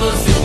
você.